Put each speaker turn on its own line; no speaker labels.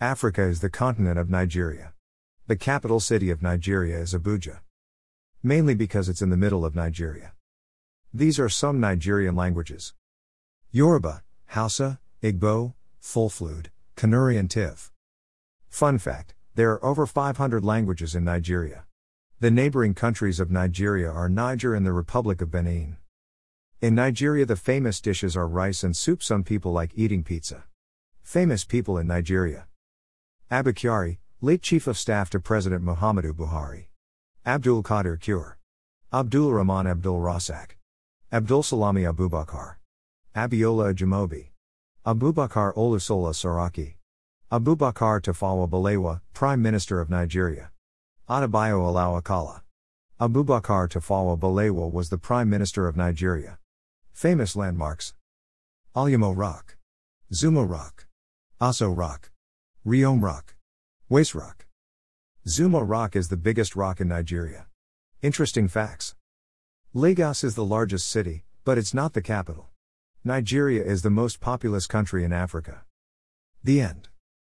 Africa is the continent of Nigeria. The capital city of Nigeria is Abuja. Mainly because it's in the middle of Nigeria. These are some Nigerian languages Yoruba, Hausa, Igbo, Fulfulde, Kanuri, and Tiv. Fun fact there are over 500 languages in Nigeria. The neighboring countries of Nigeria are Niger and the Republic of Benin. In Nigeria, the famous dishes are rice and soup. Some people like eating pizza. Famous people in Nigeria Abba late Chief of Staff to President Muhammadu Buhari. Abdul Qadir Kure. Abdul Rahman Abdul Rasak. Abdul Salami Abubakar. Abiola Ajimobi. Abubakar Olusola Saraki. Abubakar Tafawa Balewa, Prime Minister of Nigeria. Adebayo Alao Akala. Abubakar Tafawa Balewa was the Prime Minister of Nigeria. Famous landmarks Olumo Rock, Zuma Rock, Aso Rock, Riyom Rock, Wase Rock. Zuma Rock is the biggest rock in Nigeria. Interesting facts Lagos is the largest city, but it's not the capital. Nigeria is the most populous country in Africa. The end.